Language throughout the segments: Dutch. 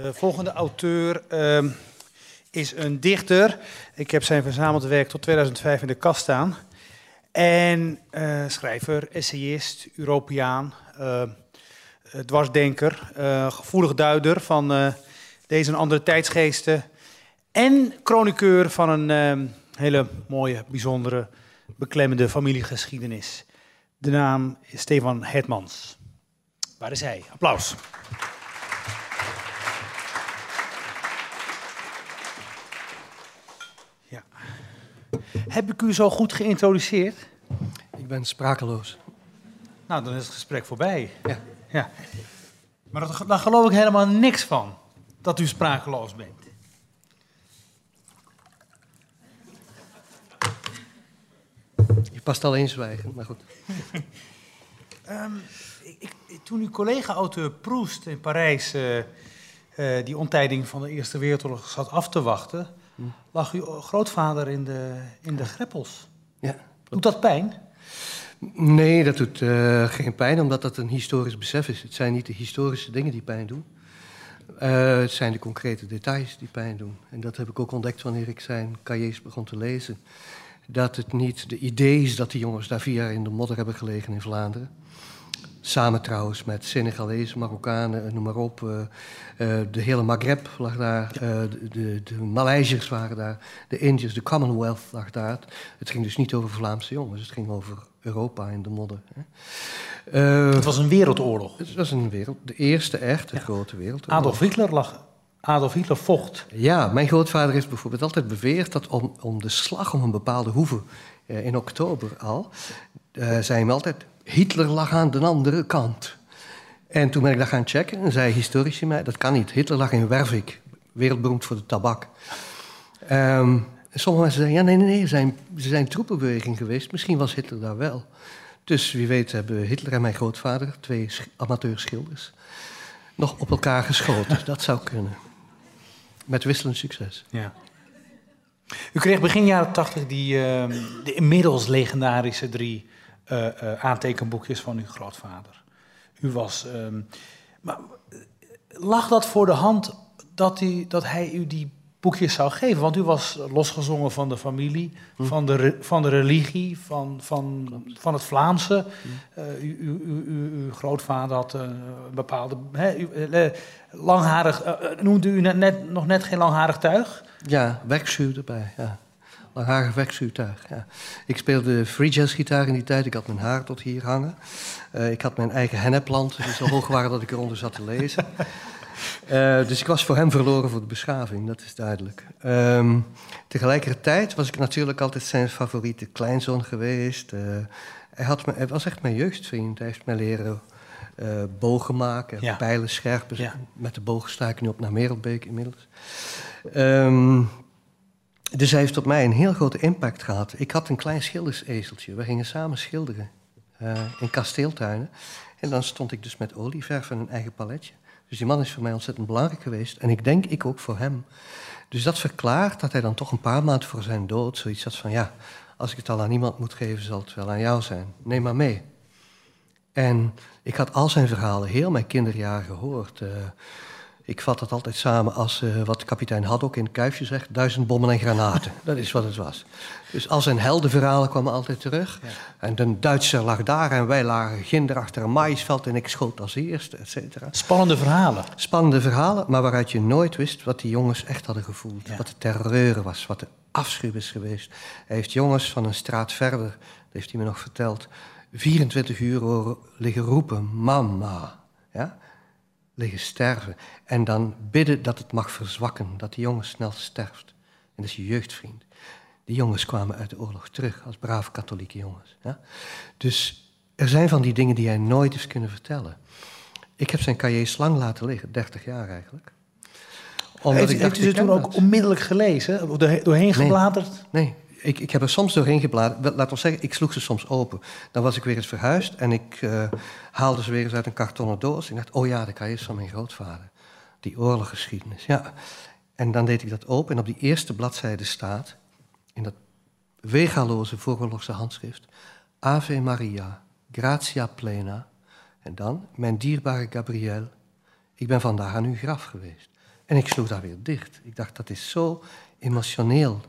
De volgende auteur ehm, is een dichter. Ik heb zijn verzameld werk tot 2005 in de kast staan. En eh, schrijver, essayist, Europeaan, uh, dwarsdenker, gevoelig duider van deze en andere tijdsgeesten. En chroniqueur van een ehm, hele mooie, bijzondere, beklemmende familiegeschiedenis. De naam is Stefan Hetmans. Waar is hij? Applaus. Heb ik u zo goed geïntroduceerd? Ik ben sprakeloos. Nou, dan is het gesprek voorbij. Ja. ja. Maar daar geloof ik helemaal niks van, dat u sprakeloos bent. Je past alleen zwijgen, maar goed. um, ik, toen uw collega-auteur Proest in Parijs uh, uh, die onttijding van de Eerste Wereldoorlog zat af te wachten. Lag uw grootvader in de, in de greppels. Ja. Doet dat pijn? Nee, dat doet uh, geen pijn, omdat dat een historisch besef is. Het zijn niet de historische dingen die pijn doen. het zijn de concrete details die pijn doen. En dat heb ik ook ontdekt wanneer ik zijn cahiers begon te lezen dat het niet de idee is dat die jongens daar vier jaar in de modder hebben gelegen in Vlaanderen. Samen trouwens met Senegalezen, Marokkanen, noem maar op. Uh, uh, de hele Maghreb lag daar, uh, de, de, Maleisiërs waren daar, de Indiërs, de Commonwealth lag daar. Het ging dus niet over Vlaamse jongens, het ging over Europa in de modder. Hè. het was een wereldoorlog. Het was een wereld, de eerste echt, de grote wereldoorlog. Adolf Hitler lag Adolf Hitler vocht. Ja, mijn grootvader heeft bijvoorbeeld altijd beweerd dat om, om de slag om een bepaalde hoeve eh, in oktober al, uh, zei hem altijd, Hitler lag aan de andere kant. En toen ben ik dat gaan checken en zei historici mij, dat kan niet. Hitler lag in Wervik, wereldberoemd voor de tabak. Um, sommige mensen zeiden, ja nee, nee, nee, ze zijn, ze zijn troepenbeweging geweest. Misschien was Hitler daar wel. Dus wie weet hebben Hitler en mijn grootvader, twee amateurschilders, nog op elkaar geschoten. dat zou kunnen. Met wisselend succes. Ja. U kreeg begin jaren tachtig die uh, de inmiddels legendarische drie aantekenboekjes van uw grootvader. U was. Ehm, maar lag dat voor de hand dat, hij, dat hij u die boekjes zou geven? Want u was losgezongen van de familie, hm. van, de, van de religie, van, van, van het Vlaamse. Hm. Uh, u, u, u, uw grootvader had een bepaalde. Uh, langharig. Uh, noemde u net, nog net geen langharig tuig? Ja, werkzuur erbij. Ja. Langharig werkzuurtuig. Ja. Ik speelde free jazz gitaar in die tijd. Ik had mijn haar tot hier hangen. ik had mijn eigen hennepplant, die zo hoog waren dat ik eronder zat te lezen. Uh, dus ik was voor hem verloren voor de beschaving, dat is duidelijk. Um, tegelijkertijd was ik natuurlijk altijd zijn favoriete kleinzoon geweest. Uh, hij, had me, hij was echt mijn jeugdvriend. Hij heeft mij leren uh, bogen maken, ja. pijlen scherpen. Ja. Met de boog sta ik nu op naar Merelbeek inmiddels. Um, dus hij heeft op mij een heel grote impact gehad. Ik had een klein schildersezeltje. We gingen samen schilderen in kasteeltuinen. En dan stond ik dus met olieverf en een eigen paletje. Dus die man is voor mij ontzettend belangrijk geweest. En ik denk ik ook voor hem. Dus dat verklaart dat hij dan toch een paar maanden voor zijn dood zoiets had van... ja, als ik het al aan iemand moet geven, zal het wel aan jou zijn. Neem maar mee. En ik had al zijn verhalen heel mijn kinderjaren gehoord. Uh, ik vat dat altijd samen als uh, wat kapitein Haddock in het kuifje zegt: duizend bommen en granaten. Dat is wat het was. Dus al zijn heldenverhalen kwamen altijd terug. Ja. En de Duitser lag daar en wij lagen ginder achter een maïsveld en ik schoot als eerste, et cetera. Spannende verhalen. Spannende verhalen, maar waaruit je nooit wist wat die jongens echt hadden gevoeld. Wat de terreur was, wat de afschuw is geweest. Hij heeft jongens van een straat verder, dat heeft hij me nog verteld, 24 uur liggen roepen: Mama. Ja? Liggen sterven. En dan bidden dat het mag verzwakken, dat die jongen snel sterft. En dat is je jeugdvriend. Die jongens kwamen uit de oorlog terug als brave katholieke jongens. Ja? Dus er zijn van die dingen die hij nooit heeft kunnen vertellen. Ik heb zijn cahiers lang laten liggen, 30 jaar eigenlijk. Omdat heeft, ik dacht, heeft u ze toen ook onmiddellijk gelezen? Doorheen gebladerd? Nee, nee, ik, ik heb er soms doorheen gebladerd. Laat ons zeggen, ik sloeg ze soms open. Dan was ik weer eens verhuisd en ik uh, haalde ze weer eens uit een kartonnen doos. En ik dacht, oh ja, de cahiers van mijn grootvader. Die oorloggeschiedenis, ja. En dan deed ik dat open en op die eerste bladzijde staat... in dat wegaloze vooroorlogse handschrift... Ave Maria, gratia plena. En dan, mijn dierbare Gabriel, ik ben vandaag aan uw graf geweest. En ik sloeg daar weer dicht. Ik dacht, dat is zo emotioneel.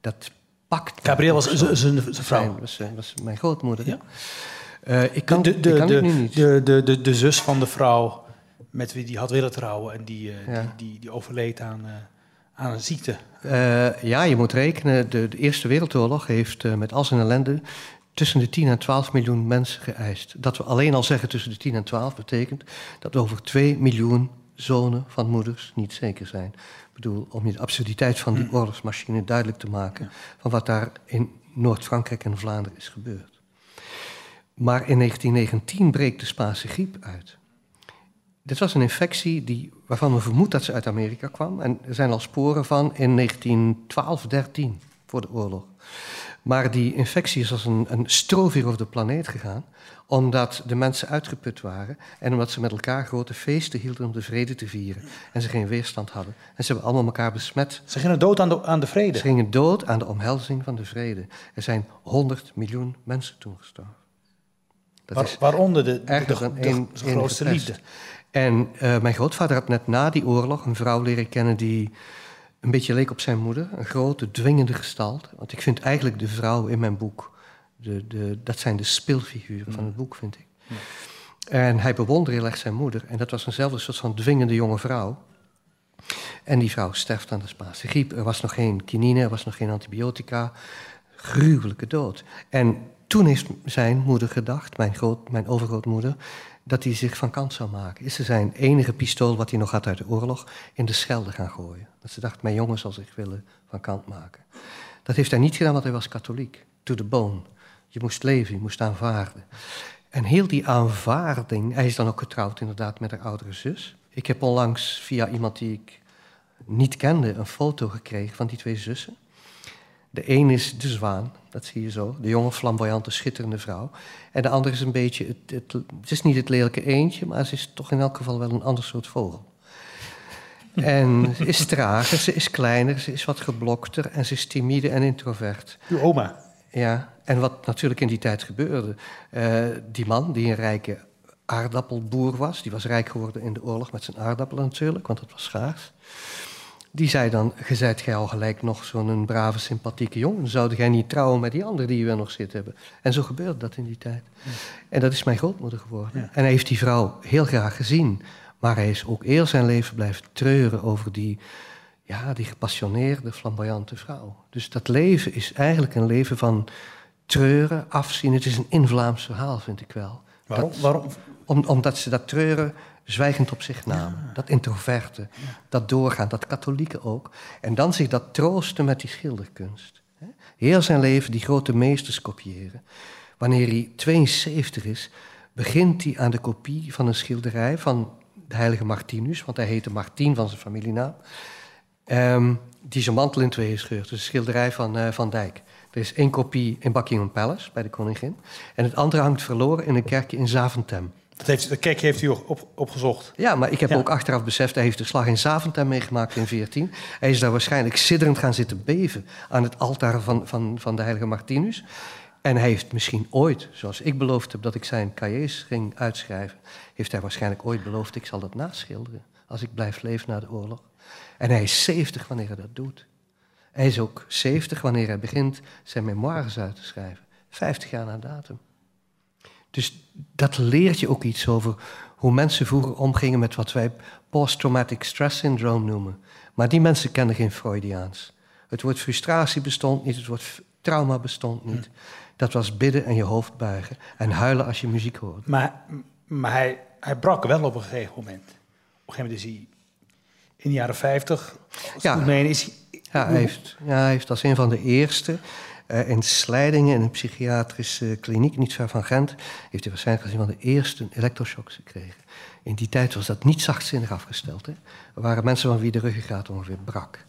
Dat pakt. Gabriel was zijn vrouw. Dat was, was, mijn grootmoeder. Ja. Uh, ik kan, de, de, ik kan de, het nu niet. De, de, zus van de vrouw met wie die had willen trouwen en die, uh, Ja. die, die, die overleed aan, uh, aan een ziekte. Ja, je moet rekenen. De, Eerste Wereldoorlog heeft met al zijn ellende tussen de 10 en 12 miljoen mensen geëist. Dat we alleen al zeggen tussen de 10 en 12 betekent dat over 2 miljoen zonen van moeders niet zeker zijn. Ik bedoel, om je de absurditeit van die oorlogsmachine duidelijk te maken van wat daar in Noord-Frankrijk en Vlaanderen is gebeurd. Maar in 1919 breekt de Spaanse griep uit. Dit was een infectie die, waarvan we vermoeden dat ze uit Amerika kwam. En er zijn al sporen van in 1912, 13 voor de oorlog. Maar die infectie is als een, een over de planeet gegaan, omdat de mensen uitgeput waren en omdat ze met elkaar grote feesten hielden om de vrede te vieren. En ze geen weerstand hadden. En ze hebben allemaal elkaar besmet. Ze gingen dood aan de, aan de vrede. Ze gingen dood aan de omhelzing van de vrede. Er zijn 100 miljoen mensen toen gestorven. Dat Waar, waaronder de, de, de, grootste liefde. En eh, mijn grootvader had net na die oorlog een vrouw leren kennen die een beetje leek op zijn moeder. Een grote, dwingende gestalte. Want ik vind eigenlijk de vrouw in mijn boek, de, de, dat zijn de speelfiguren van het boek, vind ik. En hij bewonderde heel erg zijn moeder. En dat was eenzelfde soort van dwingende jonge vrouw. En die vrouw sterft aan de Spaanse griep. Er was nog geen kinine, er was nog geen antibiotica. Gruwelijke dood. En toen heeft zijn moeder gedacht, mijn, groot, mijn overgrootmoeder, dat hij zich van kant zou maken. Is ze zijn enige pistool wat hij nog had uit de oorlog in de Schelde gaan gooien. Dat ze dacht, mijn jongen zal zich willen van kant maken. Dat heeft hij niet gedaan, want hij was katholiek. To the bone. Je moest leven, je moest aanvaarden. En heel die aanvaarding, hij is dan ook getrouwd inderdaad met haar oudere zus. Ik heb onlangs via iemand die ik niet kende een foto gekregen van die twee zussen. De een is de zwaan, dat zie je zo. De jonge, flamboyante, schitterende vrouw. En de andere is een beetje, het, het, het is niet het lelijke eendje, maar ze is toch in elk geval wel een ander soort vogel. En ze is trager, ze is kleiner, ze is wat geblokter en ze is timide en introvert. Uw oma. Ja, en wat natuurlijk in die tijd gebeurde. eh, die man, die een rijke aardappelboer was, die was rijk geworden in de oorlog met zijn aardappelen natuurlijk, want dat was schaars. Die zei dan, ge zijt gij al gelijk nog zo'n brave, sympathieke jongen. Zou jij niet trouwen met die andere die we nog zitten hebben? En zo gebeurde dat in die tijd. En dat is mijn grootmoeder geworden. Ja. En hij heeft die vrouw heel graag gezien. Maar hij is ook heel zijn leven blijven treuren over die, ja, die gepassioneerde, flamboyante vrouw. Dus dat leven is eigenlijk een leven van treuren, afzien. Het is een in-Vlaams verhaal, vind ik wel. Waarom? Dat- Waarom? om, omdat ze dat treuren zwijgend op zich namen. Dat introverte, dat doorgaan, dat katholieke ook. En dan zich dat troosten met die schilderkunst. Heel zijn leven die grote meesters kopiëren. Wanneer hij 72 is, begint hij aan de kopie van een schilderij van de heilige Martinus, want hij heette Martin van zijn familienaam, ehm, die zijn mantel in tweeën scheurt. Dus een schilderij van eh, Van Dijk. Er is één kopie in Buckingham Palace bij de koningin. En het andere hangt verloren in een kerkje in Zaventem. Dat heeft, de kerk heeft u op, opgezocht. Ja, maar ik heb Ja. ook achteraf beseft, hij heeft de slag in Zaventem meegemaakt in 14. Hij is daar waarschijnlijk sidderend gaan zitten beven aan het altaar van, van, van de heilige Martinus. En hij heeft misschien ooit, zoals ik beloofd heb dat ik zijn cahiers ging uitschrijven, heeft hij waarschijnlijk ooit beloofd, ik zal dat naschilderen als ik blijf leven na de oorlog. En hij is 70 wanneer hij dat doet. Hij is ook 70 wanneer hij begint zijn memoires uit te schrijven. 50 jaar na datum. Dus dat leert je ook iets over hoe mensen vroeger omgingen met wat wij post-traumatic stress syndrome noemen. Maar die mensen kenden geen Freudiaans. Het woord frustratie bestond niet, het woord trauma bestond niet. Dat was bidden en je hoofd buigen en huilen als je muziek hoorde. Maar, maar hij, hij brak wel op een gegeven moment. Op een gegeven moment is hij in de jaren 50. Als Ja. ja. meen, is hij, Ja, hij heeft, ja, hij heeft als een van de eerste eh, in Slijdingen, in een psychiatrische kliniek niet ver van Gent, heeft hij waarschijnlijk als een van de eerste elektroshocks gekregen. In die tijd was dat niet zachtzinnig afgesteld. Hè. Er waren mensen van wie de ruggengraat ongeveer brak.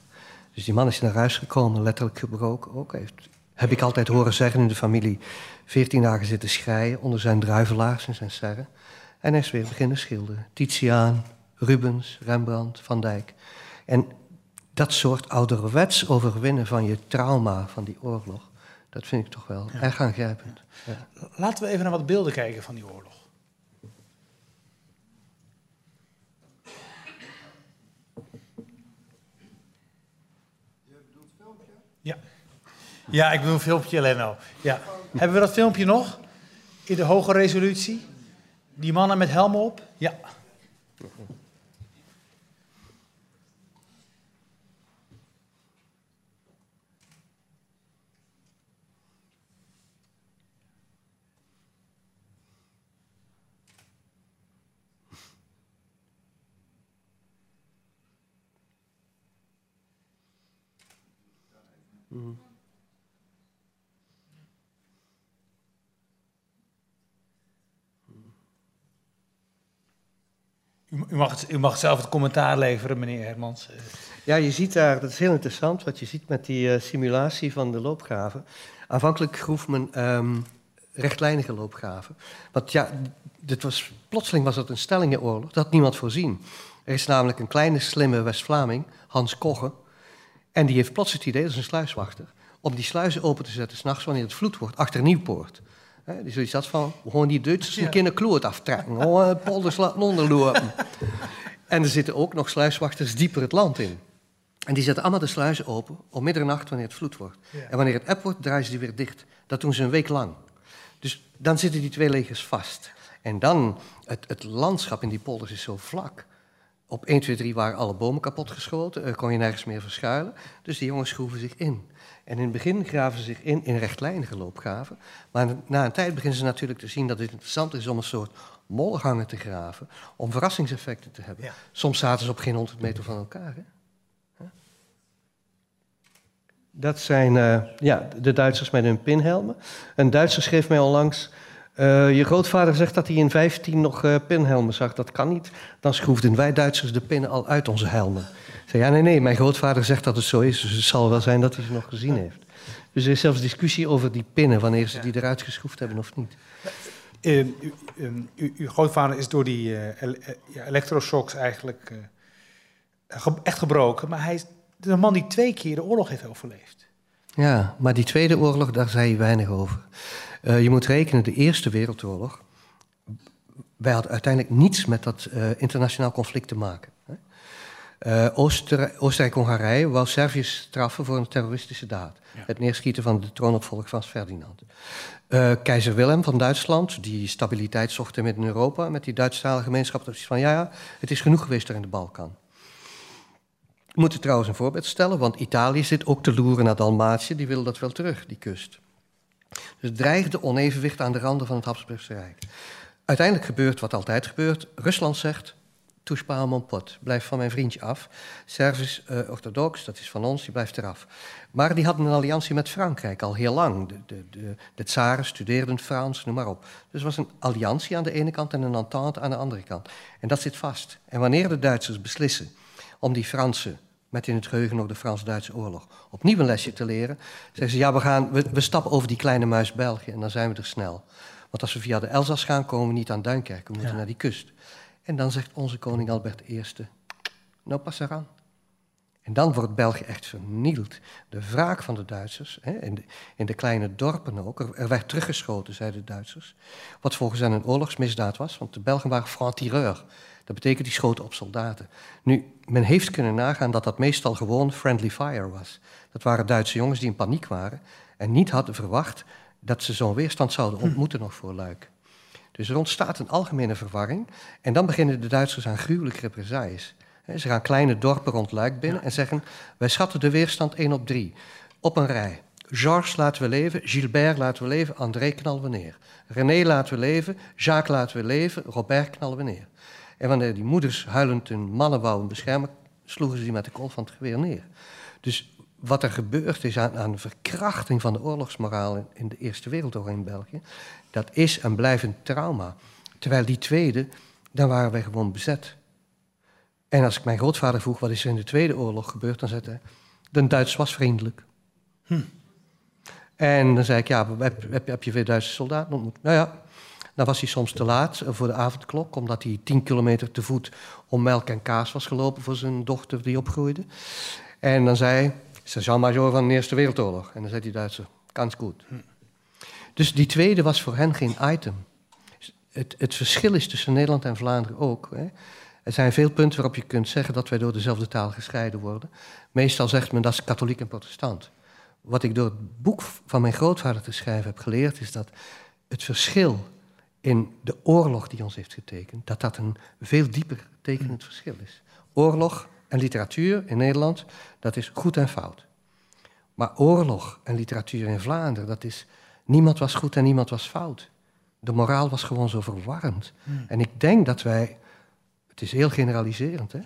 Dus die man is naar huis gekomen, letterlijk gebroken ook. Hij heeft, heb ik altijd horen zeggen in de familie, veertien dagen zitten schreien onder zijn druivelaars en zijn serren. En hij is weer beginnen schilderen. Titiaan, Rubens, Rembrandt, Van Dijk. En dat soort ouderwets overwinnen van je trauma van die oorlog, dat vind ik toch wel erg aangrijpend. Ja. Laten we even naar wat beelden kijken van die oorlog. Ja, ja ik bedoel een filmpje, Leno. Ja. Hebben we dat filmpje nog? In de hoge resolutie? Die mannen met helmen op? Ja. U, mag u mag zelf het commentaar leveren, meneer Hermans. Ja, je ziet daar, dat is heel interessant, wat je ziet met die uh, simulatie van de loopgraven. Aanvankelijk groef men um, rechtlijnige loopgraven. Want ja, dit was, plotseling was het een stellingenoorlog, dat had niemand voorzien. Er is namelijk een kleine, slimme West-Vlaming, Hans Kogge, en die heeft plots het idee, dat is een sluiswachter, om die sluizen open te zetten s'nachts wanneer het vloed wordt, achter Nieuwpoort. He, dus zoiets dat van, gewoon die Duitsers een keer een kloot aftrekken, gewoon een polders laten onderlopen. en er zitten ook nog sluiswachters dieper het land in. En die zetten allemaal de sluizen open om middernacht wanneer het vloed wordt. Ja. En wanneer het eb wordt, draaien ze die weer dicht. Dat doen ze een week lang. Dus dan zitten die twee legers vast. En dan, het, het landschap in die polders is zo vlak. Op 1, 2, 3 waren alle bomen kapot geschoten, er kon je nergens meer verschuilen. Dus die jongens schroeven zich in. En in het begin graven ze zich in in rechtlijnige loopgraven. Maar na een tijd beginnen ze natuurlijk te zien dat het interessant is om een soort molgangen te graven. Om verrassingseffecten te hebben. Ja. Soms zaten ze op geen 100 meter van elkaar. Hè? Dat zijn uh, ja, de Duitsers met hun pinhelmen. Een Duitser schreef mij onlangs... Uh, je grootvader zegt dat hij in 15 nog uh, pinhelmen zag. Dat kan niet. Dan schroefden wij Duitsers de pinnen al uit onze helmen zei, ja, nee, nee, mijn grootvader zegt dat het zo is, dus het zal wel zijn dat hij ze nog gezien heeft. Dus er is zelfs discussie over die pinnen, wanneer ze die eruit geschroefd hebben of niet. Uh, uw grootvader is door die uh, elektroshocks eigenlijk echt gebroken, maar hij is de man die twee keer de oorlog heeft overleefd. Ja, maar die Tweede Oorlog, daar zei je weinig over. Je moet rekenen, de Eerste Wereldoorlog, wij hadden uiteindelijk niets met dat internationaal conflict te maken. Uh, Oostenrijk-Hongarije wou Servië straffen voor een terroristische daad. Het neerschieten van de troonopvolger van Ferdinand. Uh, keizer Willem van Duitsland, die stabiliteit zocht in Europa... met die Duitsstalige gemeenschap, dat is van ja, ja, het is genoeg geweest daar in de Balkan. We moeten trouwens een voorbeeld stellen, want Italië zit ook te loeren naar Dalmatië. Die wil dat wel terug, die kust. Dus het dreigde onevenwicht aan de randen van het Habsburgse Rijk. Uiteindelijk gebeurt wat altijd gebeurt. Rusland zegt, Touche mon pot. Blijf van mijn vriendje af. Servisch uh, orthodox, dat is van ons, die blijft eraf. Maar die hadden een alliantie met Frankrijk al heel lang. De, de, de, de tsaren studeerden Frans, noem maar op. Dus er was een alliantie aan de ene kant en een entente aan de andere kant. En dat zit vast. En wanneer de Duitsers beslissen om die Fransen, met in het geheugen nog de Frans-Duitse oorlog, opnieuw een lesje te leren, zeggen ze, ja, we, gaan, we, we stappen over die kleine muis België en dan zijn we er snel. Want als we via de Elzas gaan, komen we niet aan Duinkerke, we moeten naar die kust. En dan zegt onze koning Albert I, nou pas eraan. En dan wordt België echt vernield. De wraak van de Duitsers, hè, in, de, in, de, kleine dorpen ook, er, werd teruggeschoten, zeiden de Duitsers. Wat volgens hen een oorlogsmisdaad was, want de Belgen waren franc-tireur. Dat betekent die schoten op soldaten. Nu, men heeft kunnen nagaan dat dat meestal gewoon friendly fire was. Dat waren Duitse jongens die in paniek waren en niet hadden verwacht dat ze zo'n weerstand zouden ontmoeten nog voor Luik. Dus er ontstaat een algemene verwarring. En dan beginnen de Duitsers aan gruwelijke represailles. Ze gaan kleine dorpen rond Luik binnen en zeggen... wij schatten de weerstand 1 op 3. Op een rij. Georges laten we leven, Gilbert laten we leven, André knallen we neer. René laten we leven, Jacques laten we leven, Robert knallen we neer. En wanneer die moeders huilend hun mannen wouden beschermen... sloegen ze die met de kol van het geweer neer. Dus wat er gebeurt is aan, aan verkrachting van de oorlogsmoraal in de Eerste Wereldoorlog in België dat is en blijft een trauma. Terwijl die tweede, dan waren wij gewoon bezet. En als ik mijn grootvader vroeg wat is er in de Tweede Oorlog gebeurd, dan zei hij, de Duits was vriendelijk. Hm. En dan zei ik, ja, heb, heb, heb je weer Duitse soldaten ontmoet? Nou ja, dan was hij soms te laat voor de avondklok, omdat hij tien kilometer te voet om melk en kaas was gelopen voor zijn dochter die opgroeide. En dan zei hij, sergeant-major van de Eerste Wereldoorlog. En dan zei die Duitser, kans goed. Hm. Dus die tweede was voor hen geen item. Het, het verschil is tussen Nederland en Vlaanderen ook. Hè. Er zijn veel punten waarop je kunt zeggen dat wij door dezelfde taal gescheiden worden. Meestal zegt men dat is katholiek en protestant. wat ik door het boek van mijn grootvader te schrijven heb geleerd, is dat het verschil in de oorlog die ons heeft getekend, dat dat een veel dieper tekenend verschil is. Oorlog en literatuur in Nederland, dat is goed en fout. Maar oorlog en literatuur in Vlaanderen, dat is niemand was goed en niemand was fout. De moraal was gewoon zo verwarrend. Hmm. En ik denk dat wij, het is heel generaliserend, hè?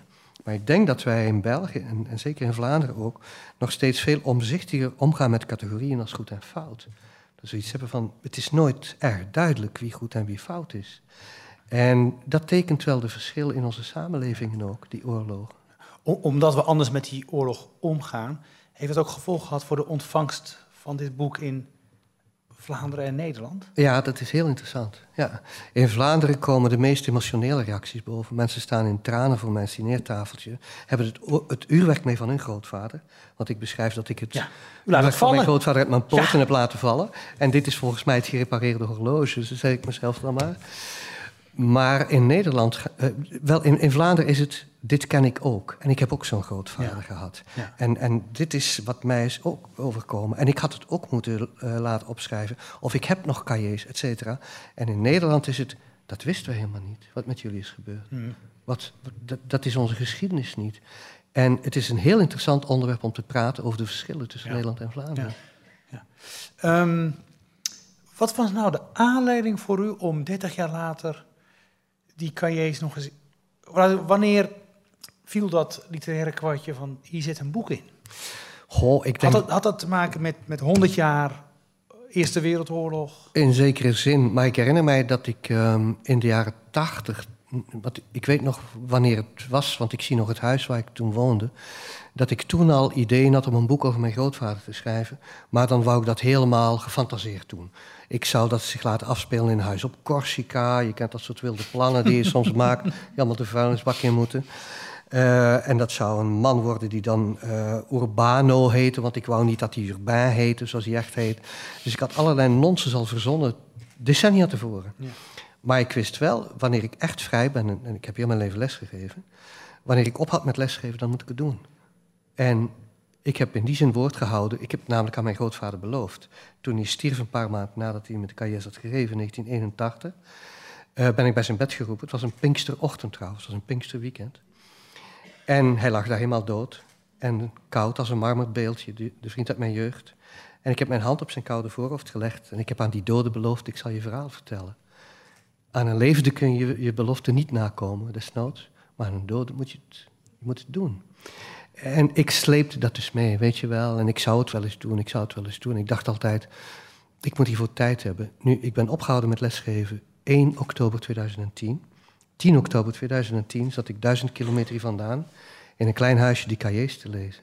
maar ik denk dat wij in België, en, en zeker in Vlaanderen ook, nog steeds veel omzichtiger omgaan met categorieën als goed en fout. Dat we iets hebben van, het is nooit erg duidelijk wie goed en wie fout is. En dat tekent wel de verschil in onze samenlevingen ook, die oorlogen. O- omdat we anders met die oorlog omgaan, heeft het ook gevolgen gehad voor de ontvangst van dit boek in Vlaanderen en Nederland? Ja, dat is heel interessant. Ja. In Vlaanderen komen de meest emotionele reacties boven. Mensen staan in tranen voor mijn sineertafeltje. Hebben het, het uurwerk mee van hun grootvader. Want ik beschrijf dat ik het Ja, laat het van mijn grootvader uit mijn poten Ja. heb laten vallen. En dit is volgens mij het gerepareerde horloge. Dus dat zeg ik mezelf dan maar. Maar in Nederland, eh, wel in, in Vlaanderen is het, dit ken ik ook. En ik heb ook zo'n grootvader Ja. gehad. Ja. En, en dit is wat mij is ook overkomen. En ik had het ook moeten eh, laten opschrijven. Of ik heb nog cahiers, et cetera. En in Nederland is het, dat wisten we helemaal niet, wat met jullie is gebeurd. Hmm. Wat, dat, dat is onze geschiedenis niet. En het is een heel interessant onderwerp om te praten over de verschillen tussen Ja. Nederland en Vlaanderen. Ehm, wat was nou de aanleiding voor u om 30 jaar later die cahiers nog eens... Wa- Wanneer viel dat literaire kwartje van hier zit een boek in? Goh, ik denk Had dat, had dat te maken met, met 100 jaar Eerste Wereldoorlog? In zekere zin, maar ik herinner mij dat ik ehm, in de jaren tachtig, wat ik weet nog wanneer het was, want ik zie nog het huis waar ik toen woonde, dat ik toen al ideeën had om een boek over mijn grootvader te schrijven, maar dan wou ik dat helemaal gefantaseerd doen. Ik zou dat zich laten afspelen in huis op Corsica. Je kent dat soort wilde plannen die je soms maakt, die allemaal de vuilnisbak in moeten. Eh, en dat zou een man worden die dan eh, Urbano heette, want ik wou niet dat hij Urbain heette, zoals hij echt heet. Dus ik had allerlei nonsens al verzonnen, decennia tevoren. Ja. Maar ik wist wel, wanneer ik echt vrij ben, en, ik heb heel mijn leven lesgegeven, wanneer ik ophad met lesgeven, dan moet ik het doen. En ik heb in die zin woord gehouden. Ik heb het namelijk aan mijn grootvader beloofd. Toen hij stierf, een paar maanden nadat hij met de KJS had gegeven, in 1981, eh, ben ik bij zijn bed geroepen. Het was een Pinksterochtend trouwens, het was een Pinksterweekend. En hij lag daar helemaal dood. En koud als een marmerbeeldje, de, vriend uit mijn jeugd. En ik heb mijn hand op zijn koude voorhoofd gelegd. En ik heb aan die dode beloofd, ik zal je verhaal vertellen. Aan een levende kun je je belofte niet nakomen, desnoods. Maar aan een dode moet je het, je moet het doen. En ik sleepte dat dus mee, weet je wel. En ik zou het wel eens doen, ik zou het wel eens doen. Ik dacht altijd, ik moet hiervoor tijd hebben. Nu, ik ben opgehouden met lesgeven 1 oktober 2010. 10 oktober 2010 zat ik duizend kilometer hier vandaan... in een klein huisje die cahiers te lezen.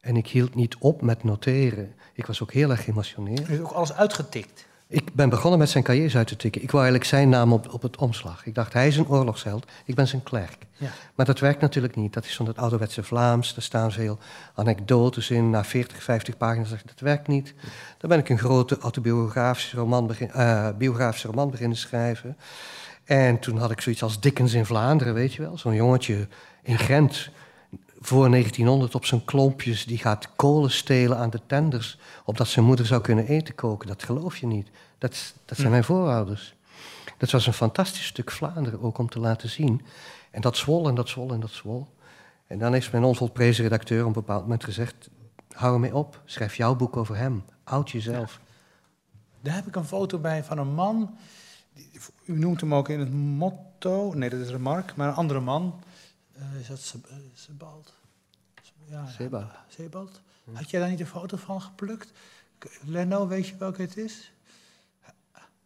En ik hield niet op met noteren. Ik was ook heel erg geëmotioneerd. U heeft ook alles uitgetikt. Ik ben begonnen met zijn cahiers uit te tikken. Ik wou eigenlijk zijn naam op, op het omslag. Ik dacht, hij is een oorlogsheld, ik ben zijn klerk. Ja. Maar dat werkt natuurlijk niet. Dat is van het ouderwetse Vlaams. Er staan veel anekdotes in, na 40, 50 pagina's. Dat werkt niet. Dan ben ik een grote autobiografische roman, begin, eh, biografische roman beginnen schrijven. En toen had ik zoiets als Dickens in Vlaanderen, weet je wel. Zo'n jongetje in Gent voor 1900 op zijn klompjes... die gaat kolen stelen aan de tenders... opdat zijn moeder zou kunnen eten koken. Dat geloof je niet. Dat, dat zijn mijn voorouders. Dat was een fantastisch stuk Vlaanderen ook om te laten zien. En dat zwol en dat zwol en dat zwol. En dan heeft mijn onvolprezen redacteur op een bepaald moment gezegd... hou ermee op, schrijf jouw boek over hem. Oud jezelf. Daar heb ik een foto bij van een man. U noemt hem ook in het motto. Nee, dat is Remark, maar een andere man. Eh, is dat eh, Sebald? Ja, Sebald. Sebald. Had jij daar niet een foto van geplukt? Leno, weet je welke het is?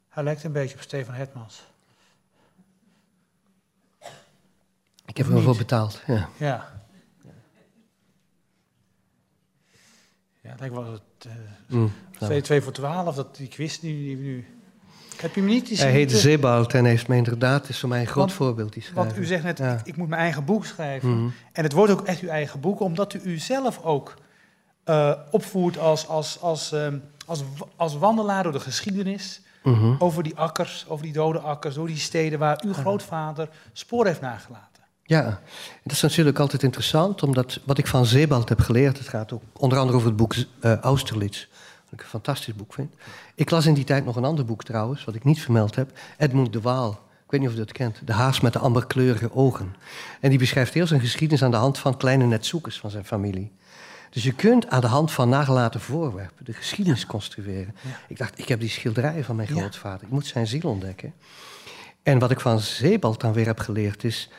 Hij lijkt een beetje op Stefan Hetmans. Ik heb er wel voor betaald. Ja. Ja. Ja, het lijkt wel het, eh, Mm, nou. 2, 2 voor 12, dat, die quiz die, die we nu... Heb je hem niet? Die Hij heet Zebald en heeft mij inderdaad, is voor mij een groot Want- voorbeeld die schrijver. Want u zegt net, Ja. ik, ik moet mijn eigen boek schrijven. Mhm. En het wordt ook echt uw eigen boek, omdat u uzelf ook eh, opvoert als, als, als, ehm, als, als wandelaar door de geschiedenis. Mhm. Over die akkers, over die dode akkers, door die steden waar uw grootvader spoor heeft nagelaten. Ja, dat is natuurlijk altijd interessant, omdat wat ik van Sebald heb geleerd, het gaat ook onder andere over het boek uh, Austerlitz, wat ik een fantastisch boek vind. Ik las in die tijd nog een ander boek trouwens, wat ik niet vermeld heb, Edmund de Waal. Ik weet niet of je dat kent. De haas met de amberkleurige ogen. En die beschrijft heel zijn geschiedenis aan de hand van kleine netzoekers van zijn familie. Dus je kunt aan de hand van nagelaten voorwerpen de geschiedenis construeren. Ik dacht, ik heb die schilderijen van mijn grootvader. Ik moet zijn ziel ontdekken. En wat ik van Sebald dan weer heb geleerd is...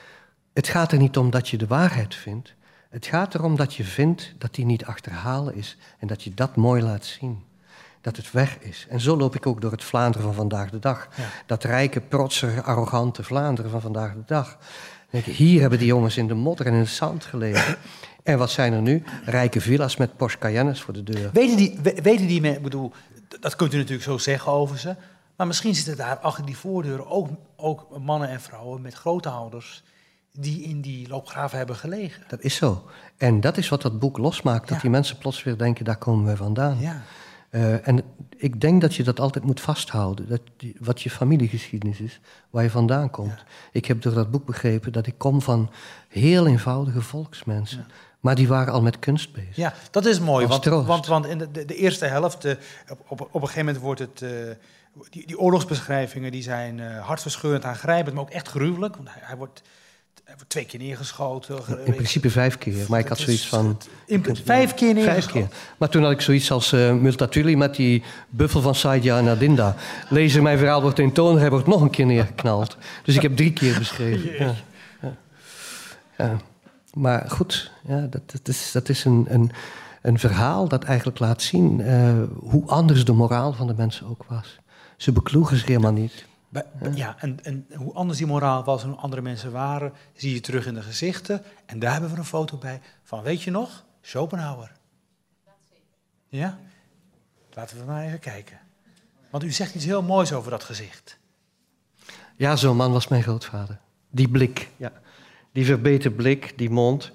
het gaat er niet om dat je de waarheid vindt. Het gaat erom dat je vindt dat die niet achterhalen is... en dat je dat mooi laat zien. Dat het weg is. En zo loop ik ook door het Vlaanderen van vandaag de dag. Dat rijke, protsige, arrogante Vlaanderen van vandaag de dag. Denk, hier hebben die jongens in de modder en in het zand gelegen. En wat zijn er nu? Rijke villa's met Porsche Cayennes voor de deur. Weten die, weten die ik bedoel, dat kunt u natuurlijk zo zeggen over ze. Maar misschien zitten daar achter die voordeuren ook, ook mannen en vrouwen met grootouders die in die loopgraven hebben gelegen. Dat is zo. En dat is wat dat boek losmaakt. Dat die mensen plots weer denken, daar komen we vandaan. Ja. Uh, en ik denk dat je dat altijd moet vasthouden. Dat wat je familiegeschiedenis is, waar je vandaan komt. Ik heb door dat boek begrepen dat ik kom van heel eenvoudige volksmensen. Maar die waren al met kunst bezig. Ja, dat is mooi. Want, want, want, in de, de, eerste helft, uh, op, op een gegeven moment wordt het. Uh, die, die oorlogsbeschrijvingen die zijn uh, hartverscheurend aangrijpend, maar ook echt gruwelijk. Want hij, hij wordt twee keer neergeschoten. In principe vijf keer, maar ik had zoiets van... In, vijf keer neergeschoten? Vijf keer. Maar toen had ik zoiets als uh, Multatuli met die buffel van Saidja en Adinda. Lezen mijn verhaal wordt in toon, hij wordt nog een keer neergeknald. Dus ik heb drie keer beschreven. Ja. Ja. Ja. Maar goed, ja, dat, dat, is, dat is een, een, een verhaal dat eigenlijk laat zien uh, hoe anders de moraal van de mensen ook was. Ze bekloegen zich helemaal niet ja, en, en hoe anders die moraal was en hoe andere mensen waren, zie je terug in de gezichten. En daar hebben we een foto bij van, weet je nog, Schopenhauer. Ja? Laten we maar even kijken. Want u zegt iets heel moois over dat gezicht. Ja, zo'n man was mijn grootvader. Die blik, ja. Die verbeten blik, die mond.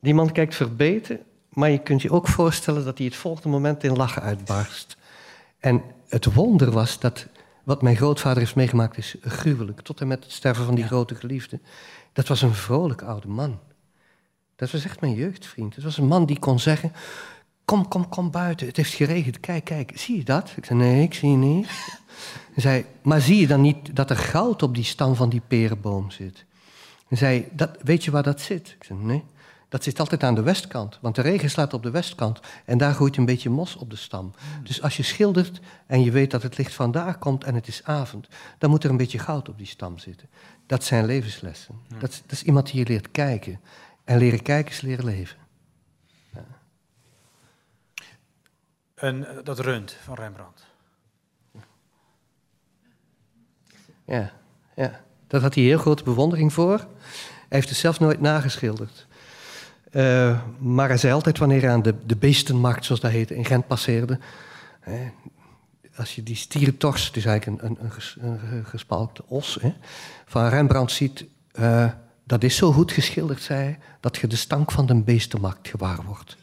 Die man kijkt verbeten, maar je kunt je ook voorstellen dat hij het volgende moment in lachen uitbarst. En het wonder was dat wat mijn grootvader heeft meegemaakt is gruwelijk. Tot en met het sterven van die grote geliefde. Dat was een vrolijk oude man. Dat was echt mijn jeugdvriend. Het was een man die kon zeggen... Kom, kom, kom buiten. Het heeft geregend. Kijk, kijk. Zie je dat? Ik zei, nee, ik zie niet. Hij zei, maar zie je dan niet dat er goud op die stam van die perenboom zit? Hij zei, dat, weet je waar dat zit? Ik zei, nee. Dat zit altijd aan de westkant, want de regen slaat op de westkant en daar groeit een beetje mos op de stam. Dus als je schildert en je weet dat het licht vandaar komt en het is avond, dan moet er een beetje goud op die stam zitten. Dat zijn levenslessen. Dat, dat, is iemand die je leert kijken. En leren kijken is leren leven. Ja. En eh, dat rund van Rembrandt. Ja, ja, daar had hij heel grote bewondering voor. Hij heeft het zelf nooit nageschilderd. Uh, maar hij zei altijd wanneer hij aan de, de beestenmarkt, zoals dat heet, in Gent passeerde. als je die stierentors, het is eigenlijk een, een, een gespalkte os, hè, van Rembrandt ziet. Uh, dat is zo goed geschilderd, zei hij, dat je de stank van de beestenmarkt gewaar wordt.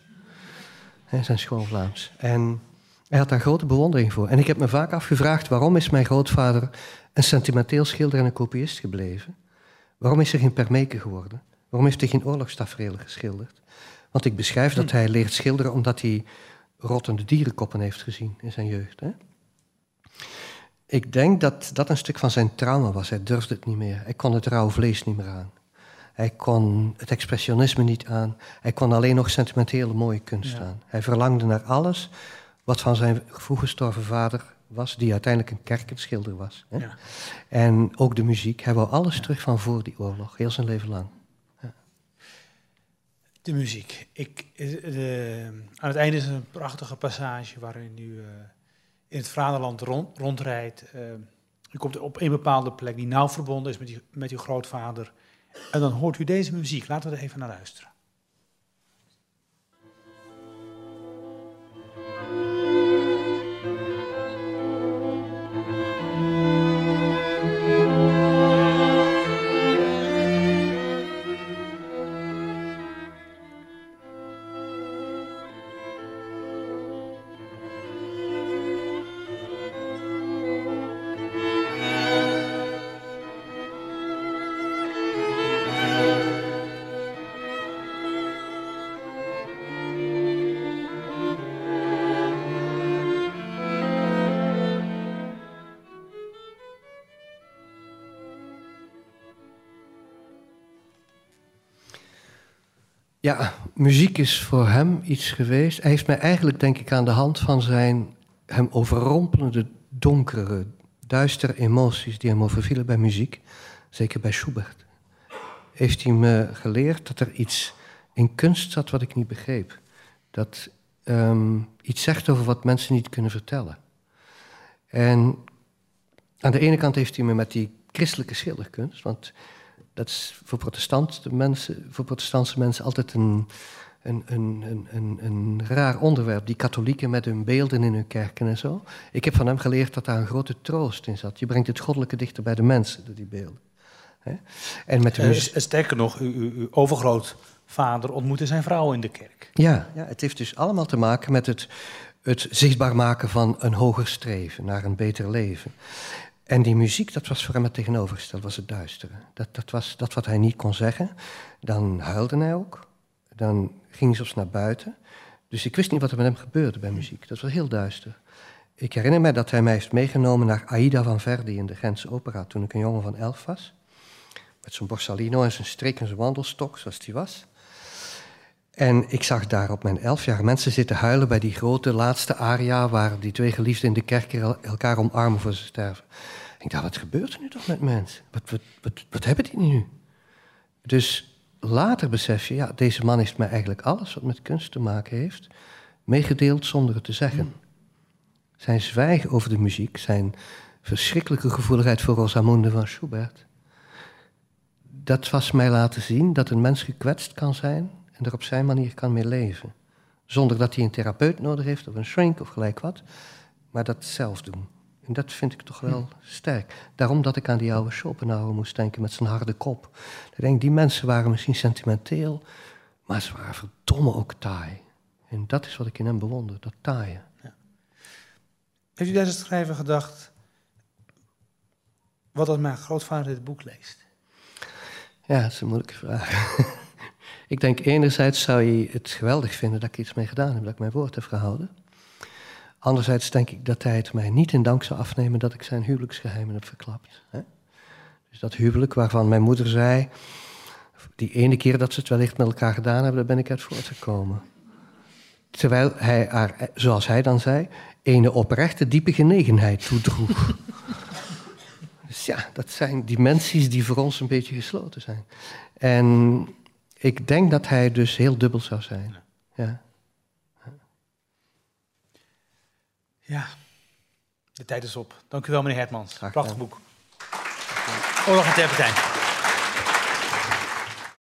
Hè, zijn schoon Vlaams. En hij had daar grote bewondering voor. En ik heb me vaak afgevraagd, waarom is mijn grootvader een sentimenteel schilder en een kopiist gebleven? Waarom is er geen Permeke geworden? Waarom heeft hij geen oorlogstafereelen geschilderd? Want ik beschrijf dat hm. hij leert schilderen omdat hij rottende dierenkoppen heeft gezien in zijn jeugd. Hè? Ik denk dat dat een stuk van zijn trauma was. Hij durfde het niet meer. Hij kon het rauw vlees niet meer aan. Hij kon het expressionisme niet aan. Hij kon alleen nog sentimentele mooie kunst aan. Hij verlangde naar alles wat van zijn vroeg gestorven vader was, die uiteindelijk een kerkenschilder was. Hè? Ja. En ook de muziek. Hij wou alles terug van voor die oorlog, heel zijn leven lang. De muziek. Ik, eh, aan het einde is een prachtige passage waarin u uh, in het vaderland rond, rondrijdt. Uh, u komt op een bepaalde plek die nauw verbonden is met, met uw grootvader. En dan hoort u deze muziek. Laten we er even naar luisteren. Ja, muziek is voor hem iets geweest. Hij heeft mij eigenlijk, denk ik, aan de hand van zijn hem overrompelende, donkere, duistere emoties die hem overvielen bij muziek, zeker bij Schubert, heeft hij me geleerd dat er iets in kunst zat wat ik niet begreep. Dat ehm, iets zegt over wat mensen niet kunnen vertellen. En aan de ene kant heeft hij me met die christelijke schilderkunst, want dat is voor, protestantse mensen, voor protestantse mensen altijd een, een, een, een, een, raar onderwerp. Die katholieken met hun beelden in hun kerken en zo. Ik heb van hem geleerd dat daar een grote troost in zat. Je brengt het goddelijke dichter bij de mensen door die beelden. En met de uh, sterker nog, uw, uw overgrootvader ontmoette zijn vrouw in de kerk. Ja, ja, het heeft dus allemaal te maken met het, het zichtbaar maken van een hoger streven naar een beter leven. En die muziek, dat was voor hem het tegenovergestelde, was het duistere. Dat, dat was dat wat hij niet kon zeggen. Dan huilde hij ook. Dan ging hij soms naar buiten. Dus ik wist niet wat er met hem gebeurde bij muziek. Dat was heel duister. Ik herinner me dat hij mij heeft meegenomen naar Aida van Verdi in de Gentse Opera toen ik een jongen van elf was. Met zijn borsalino en zijn strik en zijn wandelstok, zoals die was. En ik zag daar op mijn elf jaar mensen zitten huilen bij die grote laatste aria... waar die twee geliefden in de kerk elkaar omarmen voor ze sterven. Ik dacht, wat gebeurt er nu toch met mensen? Wat, wat, wat, wat hebben die nu? Dus later besef je, ja, deze man heeft mij eigenlijk alles wat met kunst te maken heeft... meegedeeld zonder het te zeggen. Zijn zwijgen over de muziek, zijn verschrikkelijke gevoeligheid voor Rosamunde van Schubert dat was mij laten zien dat een mens gekwetst kan zijn en er op zijn manier kan mee leven. Zonder dat hij een therapeut nodig heeft of een shrink of gelijk wat, maar dat zelf doen. En dat vind ik toch wel sterk. Daarom dat ik aan die oude Schopenhauer moest denken met zijn harde kop. Ik denk, die mensen waren misschien sentimenteel, maar ze waren verdomme ook taai. En dat is wat ik in hem bewonder, dat taaien. Ja. Heeft u tijdens het schrijven gedacht, wat als mijn grootvader dit boek leest? Ja, dat is een moeilijke vraag. ik denk enerzijds zou je het geweldig vinden dat ik iets mee gedaan heb, dat ik mijn woord heb gehouden. Anderzijds denk ik dat hij het mij niet in dank zou afnemen dat ik zijn huwelijksgeheimen heb verklapt. Hè? Dus dat huwelijk waarvan mijn moeder zei, die ene keer dat ze het wellicht met elkaar gedaan hebben, daar ben ik uit voortgekomen. Terwijl hij haar, zoals hij dan zei, ene oprechte diepe genegenheid toedroeg. Dus ja, dat zijn dimensies die voor ons een beetje gesloten zijn. En ik denk dat hij dus heel dubbel zou zijn. Ja. Ja, de tijd is op. Dank u wel, meneer Hertmans. Prachtig boek. Oorlog en Terpentijn.